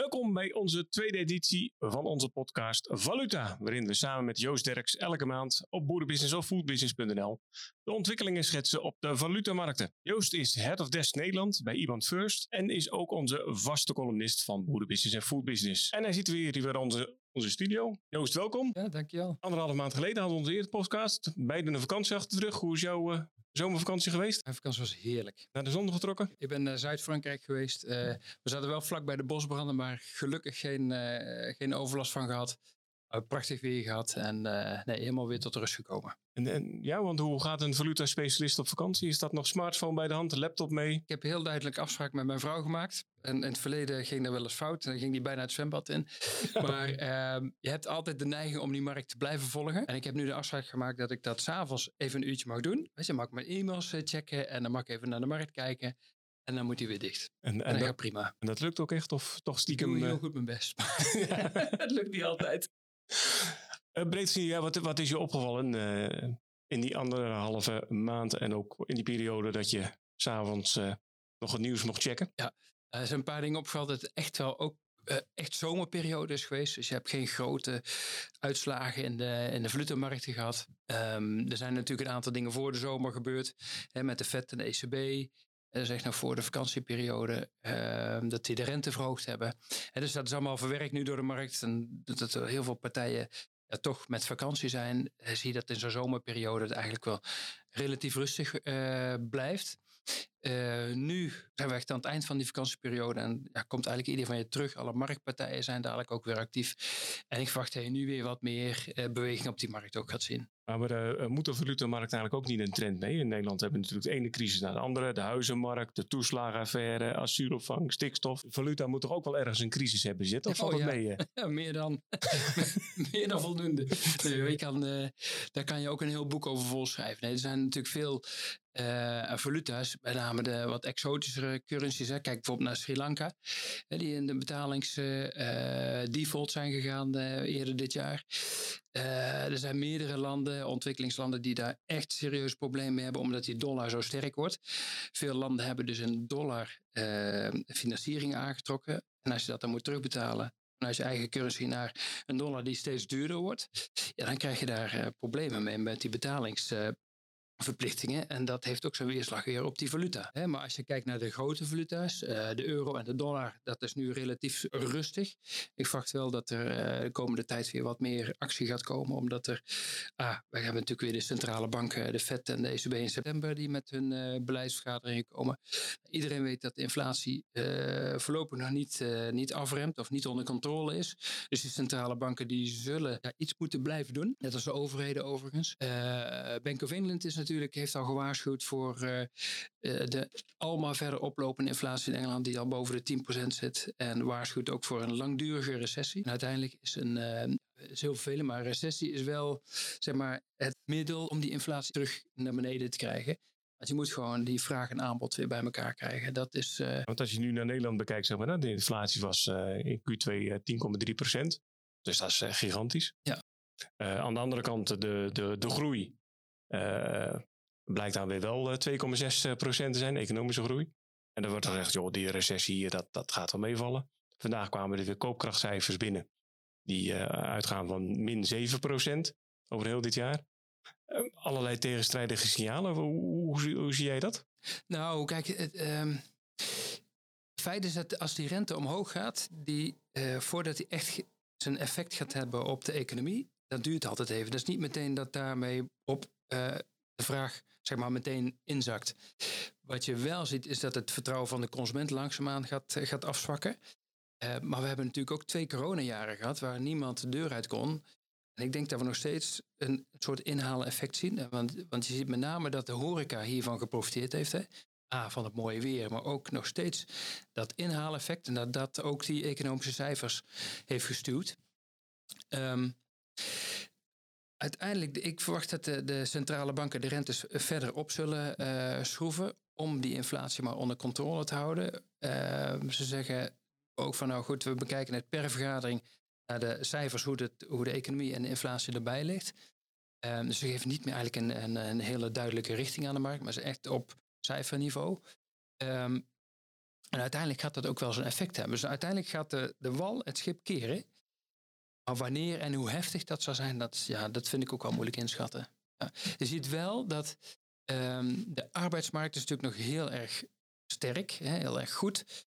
Welkom bij onze tweede editie van onze podcast Valuta, waarin we samen met Joost Derks elke maand op boerenbusiness of foodbusiness.nl de ontwikkelingen schetsen op de valutamarkten. Joost is Head of Desk Nederland bij Iban First en is ook onze vaste columnist van boerenbusiness en foodbusiness. En hij zit weer hier bij onze, onze studio. Joost, welkom. Ja, dankjewel. Anderhalf maand geleden hadden we onze eerste podcast. Beide een vakantie achter de rug. Hoe is jouw uh, zomervakantie geweest? Mijn vakantie was heerlijk. Naar de zon getrokken? Ik ben naar Zuid-Frankrijk geweest. Uh, we zaten wel vlak bij de bosbranden, maar gelukkig geen, uh, geen overlast van gehad. Prachtig weer gehad en nee, helemaal weer tot rust gekomen. En, en, ja, want hoe gaat een valuta-specialist op vakantie? Is dat nog smartphone bij de hand, laptop mee? Ik heb heel duidelijk afspraak met mijn vrouw gemaakt. En in het verleden ging er wel eens fout. En dan ging die bijna het zwembad in. maar uh, je hebt altijd de neiging om die markt te blijven volgen. En ik heb nu de afspraak gemaakt dat ik dat s'avonds even een uurtje mag doen. Weet je, mag ik mijn e-mails checken en dan mag ik even naar de markt kijken. En dan moet hij weer dicht. En, en, en dat gaat prima. En dat lukt ook echt? Of toch stiekem? Ik doe heel goed mijn best. het lukt niet altijd. Uh, ja, wat, wat is je opgevallen uh, in die anderhalve maand en ook in die periode dat je s'avonds uh, nog het nieuws mocht checken? Ja, er zijn een paar dingen opgevallen dat het echt wel ook echt zomerperiode is geweest. Dus je hebt geen grote uitslagen in de, in de gehad. Um, er zijn natuurlijk een aantal dingen voor de zomer gebeurd. Hè, met de FED en de ECB. Echt nog voor de vakantieperiode uh, dat die de rente verhoogd hebben. En dus dat is allemaal verwerkt nu door de markt. En dat er heel veel partijen ja, toch met vakantie zijn. Zie je dat in zo'n zomerperiode het eigenlijk wel relatief rustig uh, blijft. Uh, nu zijn we echt aan het eind van die vakantieperiode en ja, komt eigenlijk iedereen van je terug. Alle marktpartijen zijn dadelijk ook weer actief. En ik verwacht dat je nu weer wat meer uh, beweging op die markt ook gaat zien. Maar uh, moet de valutamarkt eigenlijk ook niet een trend mee? In Nederland hebben we natuurlijk de ene crisis naar de andere. De huizenmarkt, de toeslagenaffaire, asielopvang, stikstof. Valuta moet toch ook wel ergens een crisis hebben zitten? Of valt oh, dat ja. mee? Ja, meer dan, meer dan voldoende. Nee, kan, daar kan je ook een heel boek over volschrijven. Nee, er zijn natuurlijk veel uh, valuta's, met name de wat exotischere currencies. Hè. Kijk bijvoorbeeld naar Sri Lanka, hè, die in de betalingsdefault uh, zijn gegaan eerder dit jaar. er zijn meerdere landen, ontwikkelingslanden, die daar echt serieus problemen mee hebben, omdat die dollar zo sterk wordt. Veel landen hebben dus een dollar financiering aangetrokken. En als je dat dan moet terugbetalen, vanuit je eigen currency naar een dollar die steeds duurder wordt, ja, dan krijg je daar problemen mee met die betalings verplichtingen. En dat heeft ook zijn weerslag weer op die valuta. Maar als je kijkt naar de grote valuta's, uh, de euro en de dollar, dat is nu relatief rustig. Ik verwacht wel dat er uh, de komende tijd weer wat meer actie gaat komen. Omdat er, ah, wij hebben natuurlijk weer de centrale banken, de FED en de ECB in september, die met hun uh, beleidsvergaderingen komen. Iedereen weet dat de inflatie voorlopig nog niet, niet afremt of niet onder controle is. Dus die centrale banken die zullen ja, iets moeten blijven doen. Net als de overheden overigens. Bank of England is natuurlijk natuurlijk heeft al gewaarschuwd voor uh, de almaar verder oplopende inflatie in Engeland, die al boven de 10% zit. En waarschuwt ook voor een langdurige recessie. En uiteindelijk is een. Uh, is heel vervelend, maar recessie is wel zeg maar, het middel om die inflatie terug naar beneden te krijgen. Want je moet gewoon die vraag en aanbod weer bij elkaar krijgen. Dat is, uh... Want als je nu naar Nederland bekijkt, zeg maar, de inflatie was uh, in Q2 uh, 10,3 procent. Dus dat is gigantisch. Ja. aan de andere kant, de, de, de groei blijkt dan weer wel 2,6% te zijn, economische groei. En dan wordt er gezegd, joh, die recessie, dat, dat gaat wel meevallen. Vandaag kwamen er weer koopkrachtcijfers binnen. Die uitgaan van min 7% over heel dit jaar. Uh, allerlei tegenstrijdige signalen. Hoe, hoe, zie jij dat? Nou, kijk, het, um, feit is dat als die rente omhoog gaat, die, voordat hij echt zijn effect gaat hebben op de economie, dat duurt altijd even. Dat is niet meteen dat daarmee op uh, de vraag zeg maar, meteen inzakt. Wat je wel ziet is dat het vertrouwen van de consument langzaamaan gaat, eh, gaat afzwakken. Uh, maar we hebben natuurlijk ook twee coronajaren gehad waar niemand de deur uit kon. En ik denk dat we nog steeds een soort inhalen effect zien. Want, want je ziet met name dat de horeca hiervan geprofiteerd heeft. Hè? A, van het mooie weer, maar ook nog steeds dat inhaaleffect. En dat dat ook die economische cijfers heeft gestuurd. Um, uiteindelijk, ik verwacht dat de, de, centrale banken de rentes verder op zullen uh, schroeven om die inflatie maar onder controle te houden. Uh, ze zeggen ook van nou goed, we bekijken het per vergadering naar de cijfers hoe de, hoe de economie en de inflatie erbij ligt. Dus ze geven niet meer eigenlijk een, een, een, hele duidelijke richting aan de markt, maar ze echt op cijferniveau. Um, En uiteindelijk gaat dat ook wel zijn effect hebben. Dus uiteindelijk gaat de, de wal het schip keren. Maar wanneer en hoe heftig dat zou zijn, dat, ja, dat vind ik ook wel moeilijk inschatten. Ja. Je ziet wel dat um, de arbeidsmarkt is natuurlijk nog heel erg sterk, hè, heel erg goed.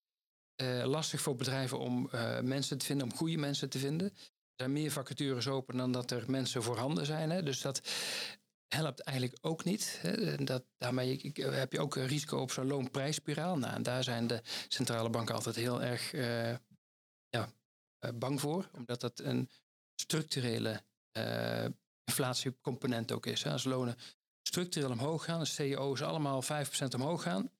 Uh, lastig voor bedrijven om uh, mensen te vinden, om goede mensen te vinden. Er zijn meer vacatures open dan dat er mensen voorhanden zijn. Hè. Dus dat helpt eigenlijk ook niet. Hè. Dat, daarmee heb je ook een risico op zo'n loonprijsspiraal. Nou, en daar zijn de centrale banken altijd heel erg ja, bang voor, omdat dat een structurele inflatiecomponent ook is. Hè. Als lonen structureel omhoog gaan, de CEO's allemaal 5% omhoog gaan,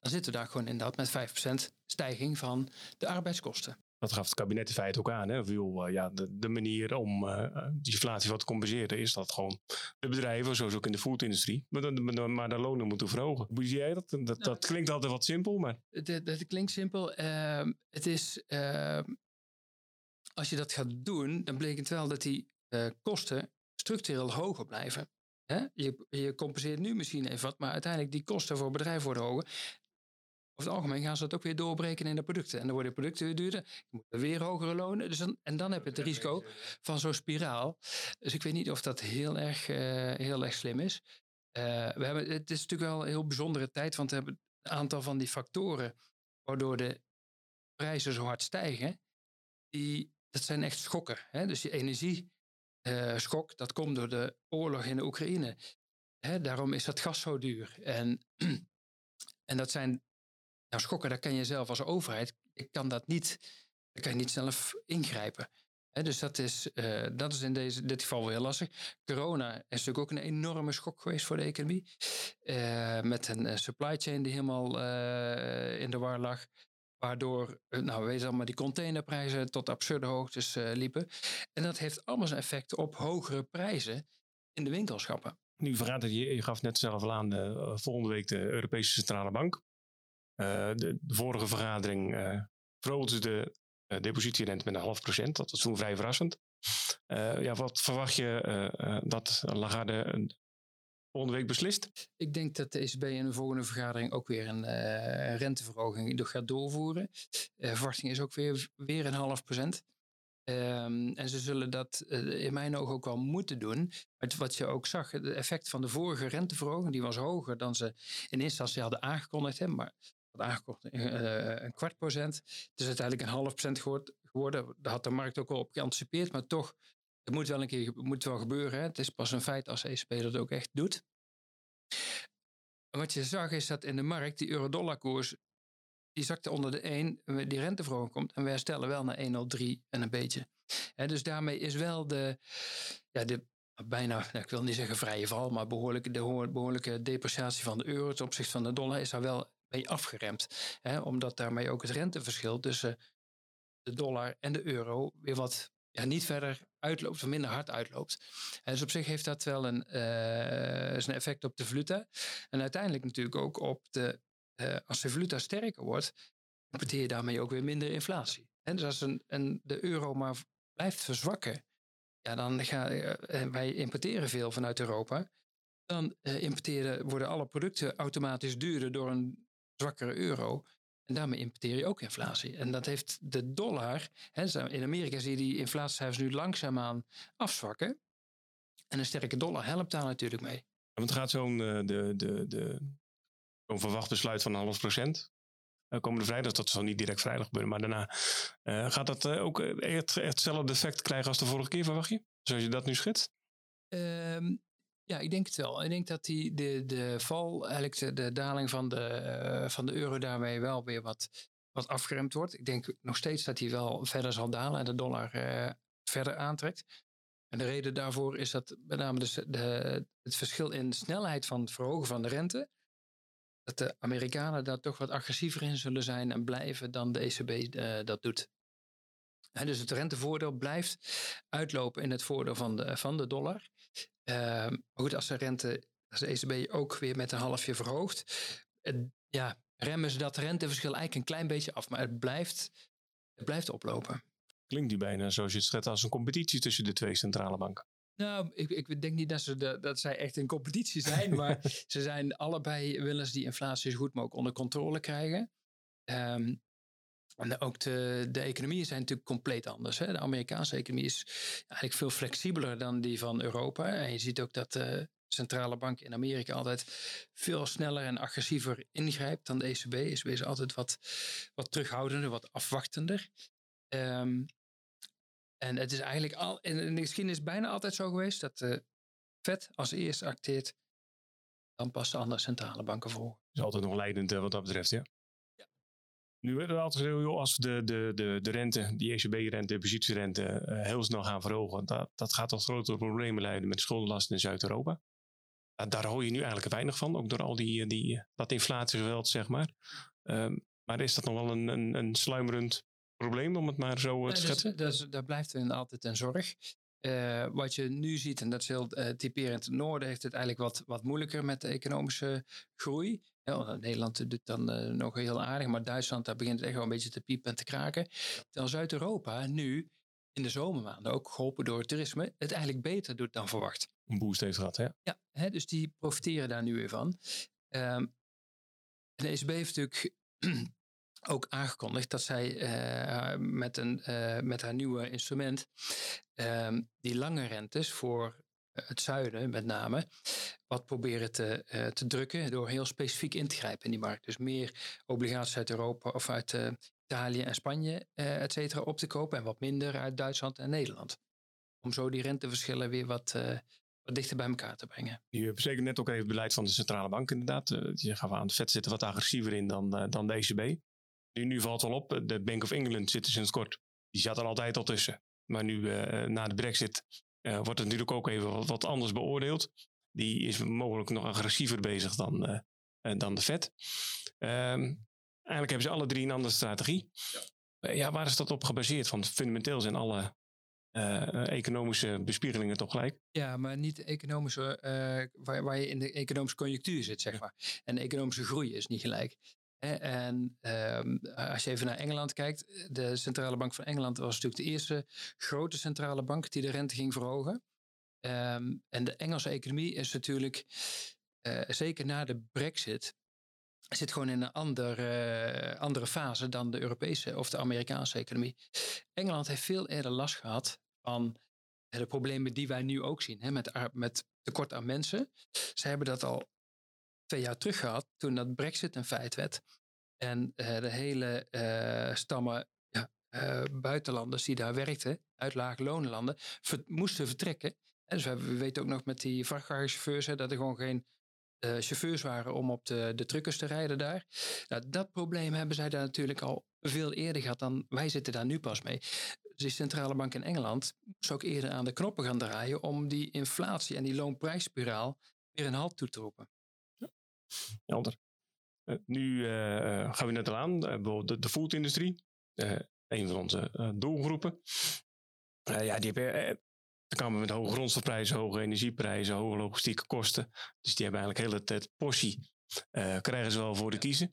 dan zitten we daar gewoon inderdaad met 5% stijging van de arbeidskosten. Dat gaf het kabinet in feite ook aan. Hè? Wil, uh, ja, de, de, manier om uh, die inflatie wat te compenseren is dat gewoon de bedrijven, zoals ook in de foodindustrie, maar, maar de lonen moeten verhogen. Hoe zie jij dat? Dat, dat klinkt altijd wat simpel, maar... Het, het klinkt simpel. Uh, het is, ehm, als je dat gaat doen, dan betekent wel dat die eh, kosten structureel hoger blijven. Hè? Je, je compenseert nu misschien even wat, maar uiteindelijk die kosten voor bedrijven worden hoger. Over het algemeen gaan ze dat ook weer doorbreken in de producten. En dan worden de producten weer duurder. Je moet weer hogere lonen. Dus dan, en dan heb je het risico van zo'n spiraal. Dus ik weet niet of dat heel erg, uh, heel erg slim is. Uh, we hebben, het is natuurlijk wel een heel bijzondere tijd, want we hebben een aantal van die factoren waardoor de prijzen zo hard stijgen. Die, dat zijn echt schokken. Hè? Dus die energie uh, schok, dat komt door de oorlog in de Oekraïne. Hè, daarom is dat gas zo duur. En, en dat zijn nou, schokken, daar kan je zelf als overheid, ik kan dat niet, daar kan je niet zelf ingrijpen. Dus dat is, uh, dat is in deze, dit geval wel heel lastig. Corona is natuurlijk ook een enorme schok geweest voor de economie. Uh, met een supply chain die helemaal in de war lag. Waardoor, eh, nou, we weten allemaal, die containerprijzen tot absurde hoogtes uh, liepen. En dat heeft allemaal zijn effect op hogere prijzen in de winkelschappen. Nu verraadt je, je gaf net zelf al aan, de, uh, volgende week de Europese Centrale Bank. De, vorige vergadering verhoogde de depositierente met een half procent. Dat was toen vrij verrassend. ja, wat verwacht je dat Lagarde volgende week beslist? Ik denk dat de ECB in de volgende vergadering ook weer een uh, renteverhoging gaat doorvoeren. De uh, verwachting is ook weer, weer een half procent. Um, en ze zullen dat uh, in mijn ogen ook wel moeten doen. Maar wat je ook zag, het effect van de vorige renteverhoging, die was hoger dan ze in eerste instantie hadden aangekondigd. Hè, maar had aangekondigd een kwart procent. Het is uiteindelijk een half procent geworden. Daar had de markt ook al op geanticipeerd, maar toch het moet wel een keer moet wel gebeuren. Hè? Het is pas een feit als de ECB dat ook echt doet. Wat je zag is dat in de markt die euro-dollar koers die zakte onder de 1, die renteverhoging komt. En we herstellen wel naar 1,03 en een beetje. dus daarmee is wel de, ja, de bijna, nou, ik wil niet zeggen vrije val, maar behoorlijke, de behoorlijke depreciatie van de euro ten opzichte van de dollar is daar wel mee afgeremd. omdat daarmee ook het renteverschil tussen de dollar en de euro weer wat ja, niet verder uitloopt of minder hard uitloopt. En dus op zich heeft dat wel een, uh, een effect op de valuta. En uiteindelijk natuurlijk ook op de, uh, als de valuta sterker wordt, importeer je daarmee ook weer minder inflatie. En dus als een, een, de euro maar blijft verzwakken, ja, dan gaan uh, wij importeren veel vanuit Europa. Dan importeren, worden alle producten automatisch duurder door een zwakkere euro. En daarmee importeer je ook inflatie. En dat heeft de dollar. Hè, in Amerika zie je die inflatiecijfers nu langzaamaan afzwakken. En een sterke dollar helpt daar natuurlijk mee. Want gaat zo'n uh, de, de, de, zo'n verwacht besluit van een half procent. Uh, komende vrijdag, dat zal niet direct vrijdag gebeuren, maar daarna uh, gaat dat ook echt, hetzelfde effect krijgen als de vorige keer, verwacht je? Zoals je dat nu schetst? Um, ja, ik denk het wel. Ik denk dat die, de, de val, eigenlijk de, daling van de, uh, van de euro daarmee wel weer wat, wat afgeremd wordt. Ik denk nog steeds dat hij wel verder zal dalen en de dollar uh, verder aantrekt. En de reden daarvoor is dat met name de, de, het verschil in snelheid van het verhogen van de rente. Dat de Amerikanen daar toch wat agressiever in zullen zijn en blijven dan de ECB uh, dat doet. En dus het rentevoordeel blijft uitlopen in het voordeel van de, van de dollar. Uh, maar goed, als de rente, als de ECB ook weer met een halfje verhoogt, ja, remmen ze dat renteverschil eigenlijk een klein beetje af. Maar het blijft, het blijft oplopen. Klinkt nu bijna zoals je het als een competitie tussen de twee centrale banken. Nou, ik, ik denk niet dat, ze de, dat zij echt in competitie zijn, maar ze zijn allebei willen ze die inflatie zo goed mogelijk onder controle krijgen. Ehm, en ook de, economieën zijn natuurlijk compleet anders. Hè? De Amerikaanse economie is eigenlijk veel flexibeler dan die van Europa. En je ziet ook dat de centrale bank in Amerika altijd veel sneller en agressiever ingrijpt dan de ECB. ECB is altijd wat, wat terughoudender, wat afwachtender. Um, en het is eigenlijk al, in de geschiedenis bijna altijd zo geweest dat de Fed als eerste acteert, dan pas de andere centrale banken volgen. Is altijd nog leidend wat dat betreft, ja. Nu werden we altijd als we de, de, de, de rente, die ECB-rente, de positierente, uh, heel snel gaan verhogen, dat, dat gaat tot grotere problemen leiden met de schuldenlast in Zuid-Europa. daar hoor je nu eigenlijk weinig van, ook door al die, die, dat inflatiegeweld, zeg maar. Um, maar is dat nog wel een, een, een sluimerend probleem, om het maar zo te schetsen? Dat, dat, dat blijft altijd een zorg. Uh, wat je nu ziet, en dat is heel uh, typerend, het noorden heeft het eigenlijk wat, wat moeilijker met de economische groei. Ja, Nederland doet het dan uh, nog heel aardig, maar Duitsland, daar begint het echt wel een beetje te piepen en te kraken. Terwijl Zuid-Europa nu in de zomermaanden, ook geholpen door het toerisme, het eigenlijk beter doet dan verwacht. Een boost heeft gehad, hè? Ja, hè, dus die profiteren daar nu weer van. Um, de ECB heeft natuurlijk ook aangekondigd dat zij uh, met, een, uh, met haar nieuwe instrument uh, die lange rentes voor het zuiden met name wat proberen te, uh, te drukken door heel specifiek in te grijpen in die markt. Dus meer obligaties uit Europa of uit Italië en Spanje, et cetera, op te kopen en wat minder uit Duitsland en Nederland. Om zo die renteverschillen weer wat, wat dichter bij elkaar te brengen. Je zeker net ook even het beleid van de centrale bank inderdaad. je gaat aan de vet zitten wat agressiever in dan, dan de ECB. Nu, nu valt wel op, de Bank of England zit er sinds kort. Die zat er altijd al tussen. Maar nu uh, na de brexit uh, wordt het natuurlijk ook even wat, wat, anders beoordeeld. Die is mogelijk nog agressiever bezig dan, uh, dan de Fed. Um, eigenlijk hebben ze alle drie een andere strategie. Ja. ja, waar is dat op gebaseerd? Want fundamenteel zijn alle economische bespiegelingen toch gelijk? Ja, maar niet de economische, waar, waar, je in de economische conjunctuur zit, zeg maar. En de economische groei is niet gelijk. En um, als je even naar Engeland kijkt, de Centrale Bank van Engeland was natuurlijk de eerste grote centrale bank die de rente ging verhogen. Um, en de Engelse economie is natuurlijk, uh, zeker na de Brexit, zit gewoon in een andere, andere fase dan de Europese of de Amerikaanse economie. Engeland heeft veel eerder last gehad van de problemen die wij nu ook zien, hè, met, met tekort aan mensen. Ze hebben dat al twee jaar terug gehad, toen dat Brexit een feit werd. En uh, de hele uh, stammen uh, buitenlanders die daar werkten, uit lage lonenlanden, ver moesten vertrekken. En dus we, weten ook nog met die vrachtwagenchauffeurs dat er gewoon geen chauffeurs waren om op de, de truckers te rijden daar. Nou, dat probleem hebben zij daar natuurlijk al veel eerder gehad dan wij zitten daar nu pas mee. Dus centrale bank in Engeland moest ook eerder aan de knoppen gaan draaien om die inflatie en die loonprijsspiraal weer een halt toe te roepen. Helder. Uh, nu uh, gaan we net al aan, bijvoorbeeld de, de foodindustrie. een van onze doelgroepen. ja, die hebben te komen met hoge grondstofprijzen, hoge energieprijzen, hoge logistieke kosten. Dus die hebben eigenlijk hele tijd portie. krijgen ze wel voor de kiezen.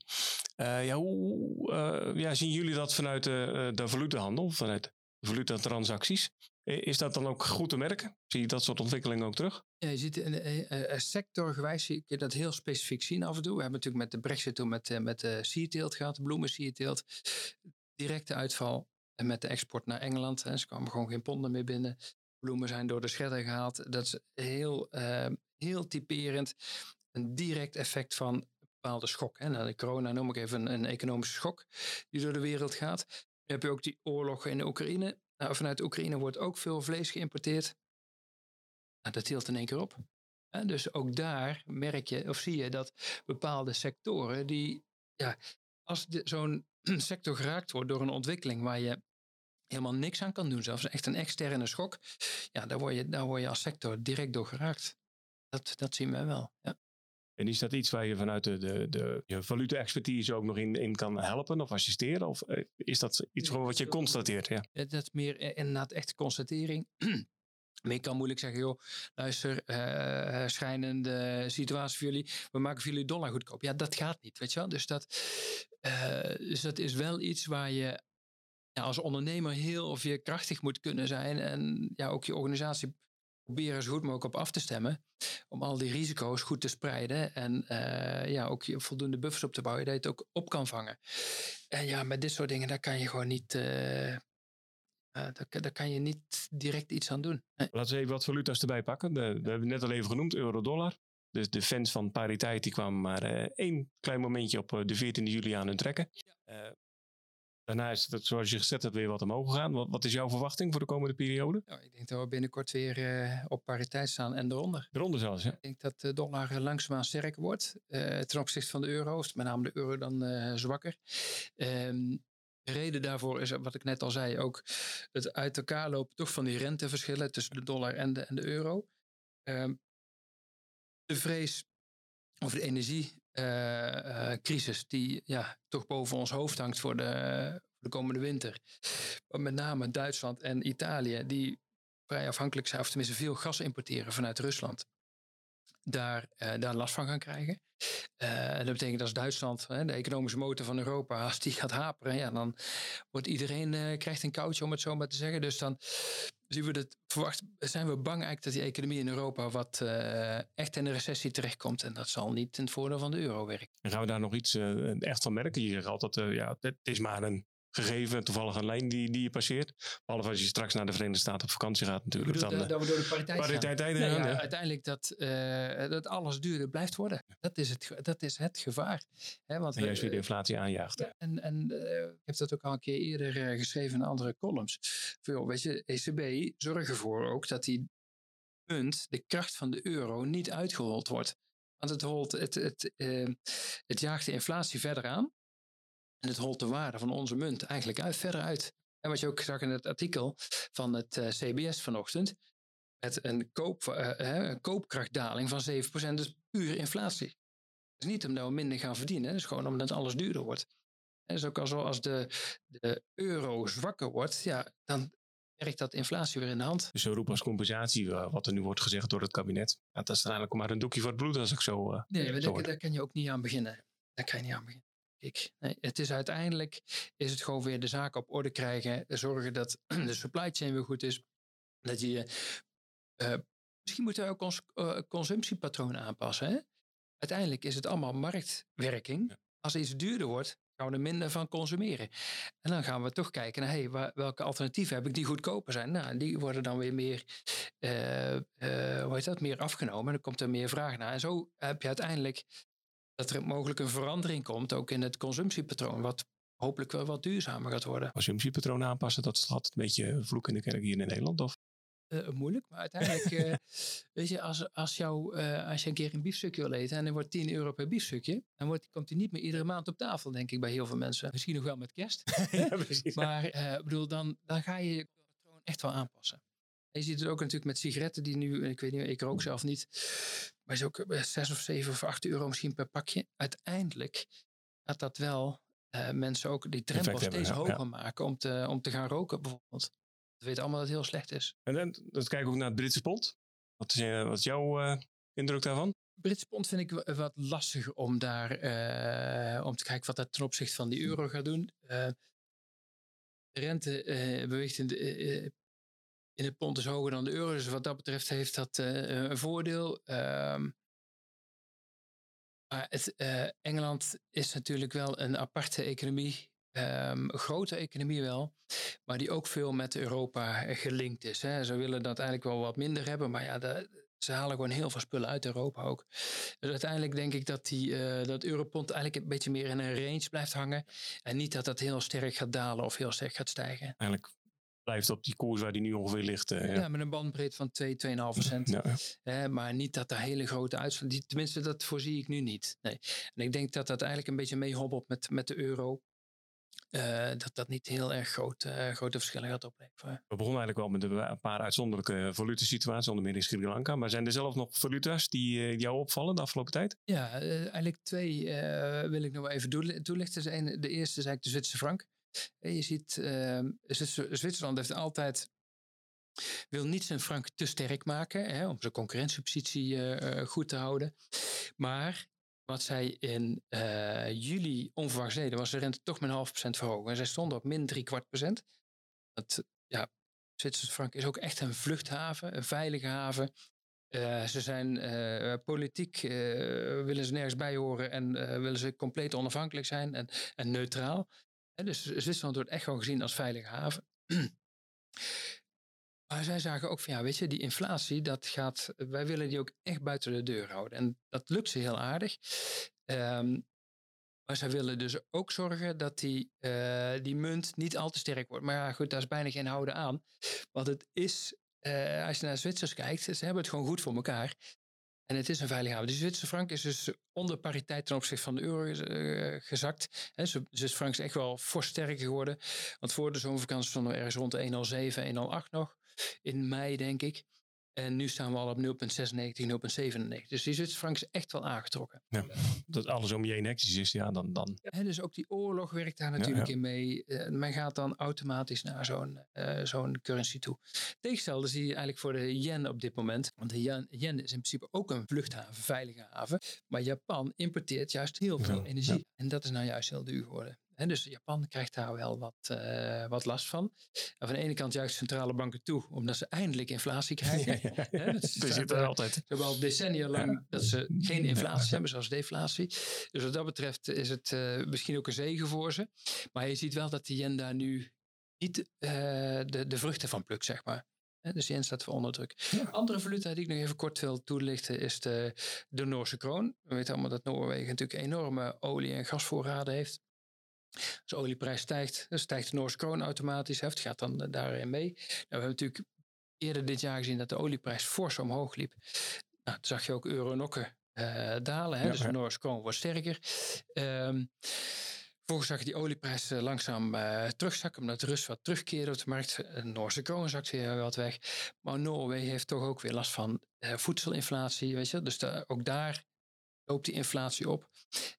ja, hoe ja, zien jullie dat vanuit de, de valutahandel, vanuit valutatransacties? Is dat dan ook goed te merken? Zie je dat soort ontwikkelingen ook terug? Ja, je ziet uh, sectorgewijs zie ik dat heel specifiek zien af en toe. We hebben natuurlijk met de brexit toen met, met de seateelt gehad, bloemen seateelt. Directe uitval met de export naar Engeland. Ze kwamen gewoon geen ponden meer binnen. Bloemen zijn door de scherder gehaald. Dat is heel, heel typerend. Een direct effect van een bepaalde schok. Nou, de corona noem ik even een, een economische schok die door de wereld gaat. Dan heb je ook die oorlog in de Oekraïne nou, vanuit Oekraïne wordt ook veel vlees geïmporteerd. Nou, dat tilt in één keer op. dus ook daar merk je of zie je dat bepaalde sectoren die, ja, als zo'n sector geraakt wordt door een ontwikkeling waar je helemaal niks aan kan doen, zelfs echt een externe schok, ja, daar word je, daar word je als sector direct door geraakt. Dat, dat zien we wel. Ja. En is dat iets waar je vanuit de, de, de je valuta-expertise ook nog in, in kan helpen of assisteren? Of eh, is dat iets gewoon wat je constateert? Ja. Dat is meer eh, inderdaad echt constatering. Maar ik kan moeilijk zeggen, joh, luister, uh, schijnende situatie voor jullie. We maken voor jullie dollar goedkoop. Ja, dat gaat niet, weet je wel. Dus dat, dus dat is wel iets waar je ja, als ondernemer heel of je krachtig moet kunnen zijn. En ja, ook je organisatie proberen zo goed mogelijk op af te stemmen. Om al die risico's goed te spreiden. En uh, ja, ook voldoende buffers op te bouwen. Dat je het ook op kan vangen. En ja, met dit soort dingen, daar kan je gewoon niet. Uh, uh, daar, daar, kan je niet direct iets aan doen. Nee. Laten we even wat valuta's erbij pakken. De, we hebben net al even genoemd, euro-dollar. Dus de fans van pariteit die kwamen maar één klein momentje op de 14 juli aan hun trekken. Ja. Daarna is het, zoals je gezet hebt, weer wat omhoog gegaan. Wat, wat is jouw verwachting voor de komende periode? Nou, ik denk dat we binnenkort weer uh, op pariteit staan en eronder. Eronder zelfs, ja. Ik denk dat de dollar langzaamaan sterker wordt uh, ten opzichte van de euro. Of met name de euro dan uh, zwakker. Um, de reden daarvoor is, wat ik net al zei, ook het uit elkaar lopen toch van die renteverschillen tussen de dollar en de, en de euro. Um, de vrees over de energie crisis die ja, toch boven ons hoofd hangt voor de, de komende winter. Met name Duitsland en Italië, die vrij afhankelijk zijn, of tenminste veel gas importeren vanuit Rusland, daar, uh, daar last van gaan krijgen. Uh, dat betekent als Duitsland, de economische motor van Europa, als die gaat haperen, ja, dan wordt iedereen uh, krijgt een koudje om het zo maar te zeggen. Dus dan zien we dat, verwacht, zijn we bang eigenlijk dat die economie in Europa wat echt in een recessie terechtkomt. En dat zal niet ten voordeel van de euro werken. En gaan we daar nog iets echt van merken? Je zegt altijd, ja, het is maar een gegeven, toevallig een lijn die, die je passeert. Behalve als je straks naar de Verenigde Staten op vakantie gaat natuurlijk. dan, dat, dat we door de pariteit, pariteit gaan. Nee, ja, Uiteindelijk dat, uh, dat alles duurder blijft worden. Dat is het, dat is het gevaar. Hè, want en juist weer de inflatie aanjaagt. Ja, en en uh, ik heb dat ook al een keer eerder uh, geschreven in andere columns. Veel, weet je, ECB zorgt ervoor ook dat die punt, de kracht van de euro, niet uitgehold wordt. Want het, holt, het, het, het jaagt de inflatie verder aan. En het holt de waarde van onze munt eigenlijk uit, verder uit. En wat je ook zag in het artikel van het uh, CBS vanochtend, met een, koop, een koopkrachtdaling van 7%, dus puur inflatie. Het is niet omdat we minder gaan verdienen, het is gewoon omdat alles duurder wordt. En dus ook als de, de euro zwakker wordt, ja, dan werkt dat inflatie weer in de hand. Dus zo roepen als compensatie, wat er nu wordt gezegd door het kabinet. Ja, dat is eigenlijk maar een doekje voor het bloed als ik zo. Nee, zo daar kan je ook niet aan beginnen. Daar kan je niet aan beginnen ik. Nee, het is uiteindelijk is het gewoon weer de zaak op orde krijgen. Zorgen dat de supply chain weer goed is. Dat je uh, misschien moeten we ook ons uh, consumptiepatroon aanpassen. Hè? Uiteindelijk is het allemaal marktwerking. Als iets duurder wordt, gaan we er minder van consumeren. En dan gaan we toch kijken naar hey, welke alternatieven heb ik die goedkoper zijn. Nou, die worden dan weer meer, uh, hoe heet dat, meer afgenomen. En dan komt er meer vraag naar. En zo heb je uiteindelijk dat er mogelijk een verandering komt, ook in het consumptiepatroon, wat hopelijk wel wat duurzamer gaat worden. Consumptiepatroon aanpassen, dat is altijd een beetje vloek in de kerk hier in Nederland, of? Uh, moeilijk, maar uiteindelijk, uh, weet je, als, als, jou, uh, als je een keer een biefstukje wil eten en er wordt 10 euro per biefstukje, dan wordt, komt die niet meer iedere maand op tafel, denk ik, bij heel veel mensen. Misschien nog wel met kerst. ja, precies, maar bedoel, dan, dan ga je je patroon echt wel aanpassen je ziet het ook natuurlijk met sigaretten die nu, ik weet niet, ik rook zelf niet, maar is ook 6 eh, of 7 of 8 euro misschien per pakje. Uiteindelijk gaat dat wel uh, mensen ook die drempel steeds hoger maken om te, om te gaan roken bijvoorbeeld. We weten allemaal dat het heel slecht is. En dan, dan kijken we ook naar het Britse pond. Wat is, uh, wat is jouw uh, indruk daarvan? Britse pond vind ik wat lastiger om daar om te kijken wat dat ten opzichte van die euro gaat doen. de rente beweegt in de, in het pond is hoger dan de euro. Dus wat dat betreft heeft dat uh, een voordeel. Um, maar het, uh, Engeland is natuurlijk wel een aparte economie. Um, een grote economie wel, maar die ook veel met Europa gelinkt is. Hè. Ze willen dat eigenlijk wel wat minder hebben, maar ja, ze halen gewoon heel veel spullen uit Europa ook. Dus uiteindelijk denk ik dat die, uh, dat Europond eigenlijk een beetje meer in een range blijft hangen. En niet dat dat heel sterk gaat dalen of heel sterk gaat stijgen. Eigenlijk blijft op die koers waar die nu ongeveer ligt. Uh, ja. met een bandbreedte van 2, 2,5 procent. Ja. Uh, maar niet dat er hele grote uitslagen... Tenminste, dat voorzie ik nu niet. Nee. En ik denk dat dat eigenlijk een beetje meehobbelt met, met de euro. Uh, dat dat niet heel erg groot, grote verschillen gaat opleveren. We begonnen eigenlijk wel met een paar uitzonderlijke valutasituaties, onder meer in Sri Lanka. Maar zijn er zelf nog valuta's die jou opvallen de afgelopen tijd? Ja, eigenlijk twee wil ik nog wel even toelichten. De eerste is eigenlijk de Zwitserse frank. Je ziet, uh, Zwitserland heeft altijd wil niet zijn frank te sterk maken hè, om zijn concurrentiepositie uh, goed te houden. Maar wat zij in uh, juli onverwachts deden, was de rente toch met een half procent verhogen. En zij stonden op min drie kwart procent. Dat ja, Zwitserse frank is ook echt een vluchthaven, een veilige haven. Ze zijn politiek, willen ze nergens bij horen en willen ze compleet onafhankelijk zijn en, en neutraal. En dus Zwitserland wordt echt gewoon gezien als veilige haven. maar zij zagen ook van ja, weet je, die inflatie, dat gaat, wij willen die ook echt buiten de deur houden. En dat lukt ze heel aardig. Um, maar zij willen dus ook zorgen dat die, die munt niet al te sterk wordt. Maar ja, goed, daar is bijna geen houden aan. Want het is uh, als je naar Zwitsers kijkt, ze hebben het gewoon goed voor elkaar. En het is een veilige haven. De Zwitserse frank is dus onder pariteit ten opzichte van de euro uh, gezakt. de Zwitserse frank is echt wel fors sterker geworden. Want voor de zomervakantie stonden we ergens rond de 1,07, 1,08 nog. In mei, denk ik. En nu staan we al op 0,96, 0,97. Dus die Zwitserse frank is echt wel aangetrokken. Ja, dat alles om je heen hectisch is, ja, dan... dan. Ja, dus ook die oorlog werkt daar natuurlijk in mee. Uh, men gaat dan automatisch naar zo'n uh, zo'n currency toe. Tegenstelde zie je eigenlijk voor de yen op dit moment. Want de yen, yen, is in principe ook een vluchthaven, veilige haven. Maar Japan importeert juist heel veel energie. En dat is nou juist heel duur geworden dus Japan krijgt daar wel wat, uh, wat last van. En van de ene kant juist centrale banken toe, omdat ze eindelijk inflatie krijgen. Ja, ja, dat zit er altijd. Ze hebben al decennia lang dat ze geen inflatie hebben, zoals deflatie. Dus wat dat betreft is het uh, misschien ook een zegen voor ze. Maar je ziet wel dat de yen daar nu niet uh, de, de vruchten van plukt, zeg maar. Dus yen staat voor onder druk. Ja. Andere valuta die ik nog even kort wil toelichten is de, de Noorse kroon. We weten allemaal dat Noorwegen natuurlijk enorme olie- en gasvoorraden heeft. Als de olieprijs stijgt, dan stijgt de Noorse kroon automatisch. Het gaat dan eh, daarin mee. Nou, we hebben natuurlijk eerder dit jaar gezien dat de olieprijs fors omhoog liep. Nou, toen zag je ook euro-nokken uh, dalen. Hè? Ja, dus de Noorse kroon wordt sterker. Um, Vervolgens zag je die olieprijs uh, langzaam uh, terugzakken, omdat de rust wat terugkeerde op de markt. De Noorse kroon zakt weer wat weg. Maar Noorwegen heeft toch ook weer last van uh, voedselinflatie, weet je. Dus ook daar loopt die inflatie op.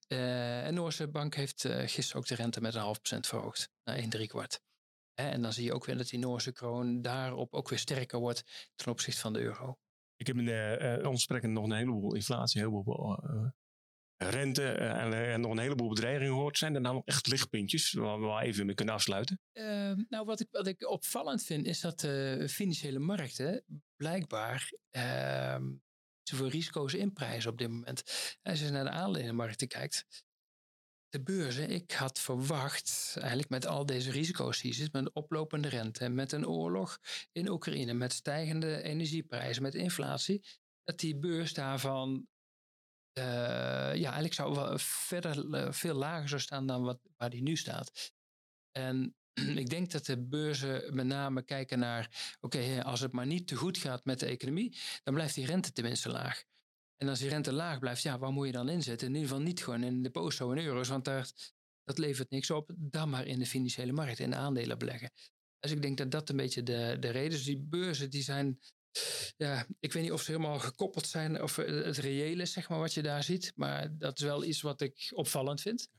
Uh, en Noorse Bank heeft uh, gisteren ook de rente met een half procent verhoogd naar 1 3 kwart. en dan zie je ook weer dat die Noorse kroon daarop ook weer sterker wordt ten opzichte van de euro. Ik heb in uh, ons gesprekken nog een heleboel inflatie, een heleboel rente en, en, nog een heleboel bedreigingen gehoord. Zijn er nou nog echt lichtpuntjes waar we even mee kunnen afsluiten? Ehm, nou, wat ik, wat ik opvallend vind is dat de financiële markten blijkbaar ehm, voor risico's inprijzen op dit moment. Als je naar de aandelenmarkten kijkt, de beurzen, ik had verwacht, eigenlijk met al deze risico's die zit, met oplopende rente, met een oorlog in Oekraïne, met stijgende energieprijzen, met inflatie, dat die beurs daarvan uh, ja, eigenlijk zou verder uh, veel lager zou staan dan wat, waar die nu staat. En ik denk dat de beurzen met name kijken naar, oké, als het maar niet te goed gaat met de economie, dan blijft die rente tenminste laag. En als die rente laag blijft, ja, waar moet je dan inzetten? In ieder geval niet gewoon in de posto in euro's, want daar, dat levert niks op. Dan maar in de financiële markt, in de aandelen beleggen. Dus ik denk dat dat een beetje de, de reden is. Dus die beurzen die zijn, ja, ik weet niet of ze helemaal gekoppeld zijn of het reële is, zeg maar, wat je daar ziet. Maar dat is wel iets wat ik opvallend vind.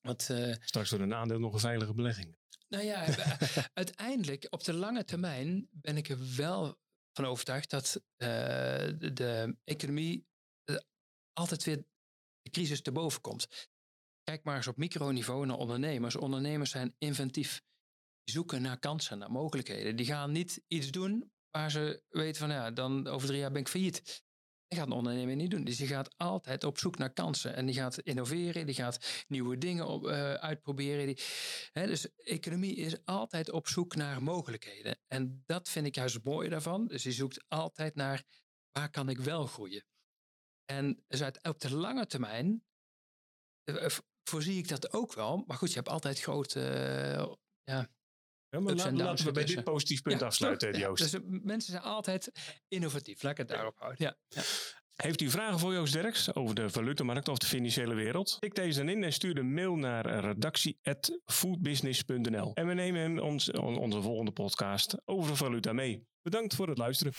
Want, uh, Straks wordt een aandeel nog een veilige belegging. Nou ja, uiteindelijk op de lange termijn ben ik er wel van overtuigd dat uh, de, economie uh, altijd weer de crisis te boven komt. Kijk maar eens op microniveau naar ondernemers. Ondernemers zijn inventief. Die zoeken naar kansen, naar mogelijkheden. Die gaan niet iets doen waar ze weten van ja, dan over drie jaar ben ik failliet. Dat gaat een ondernemer niet doen. Dus die gaat altijd op zoek naar kansen. En die gaat innoveren, die gaat nieuwe dingen uh, uitproberen. Die, hè, dus economie is altijd op zoek naar mogelijkheden. En dat vind ik juist het mooie daarvan. Dus die zoekt altijd naar waar kan ik wel groeien. En dus uit, op de lange termijn uh, voorzie ik dat ook wel. Maar goed, je hebt altijd grote uh, ja, ja, maar laten, we bij dit positief punt afsluiten, Joost. dus mensen zijn altijd innovatief. Laat ik het daarop houden. Ja. Heeft u vragen voor Joost Derks over de valutemarkt of de financiële wereld? Tik deze dan in en stuur een mail naar redactie.foodbusiness.nl. En we nemen hem ons, onze volgende podcast over valuta mee. Bedankt voor het luisteren.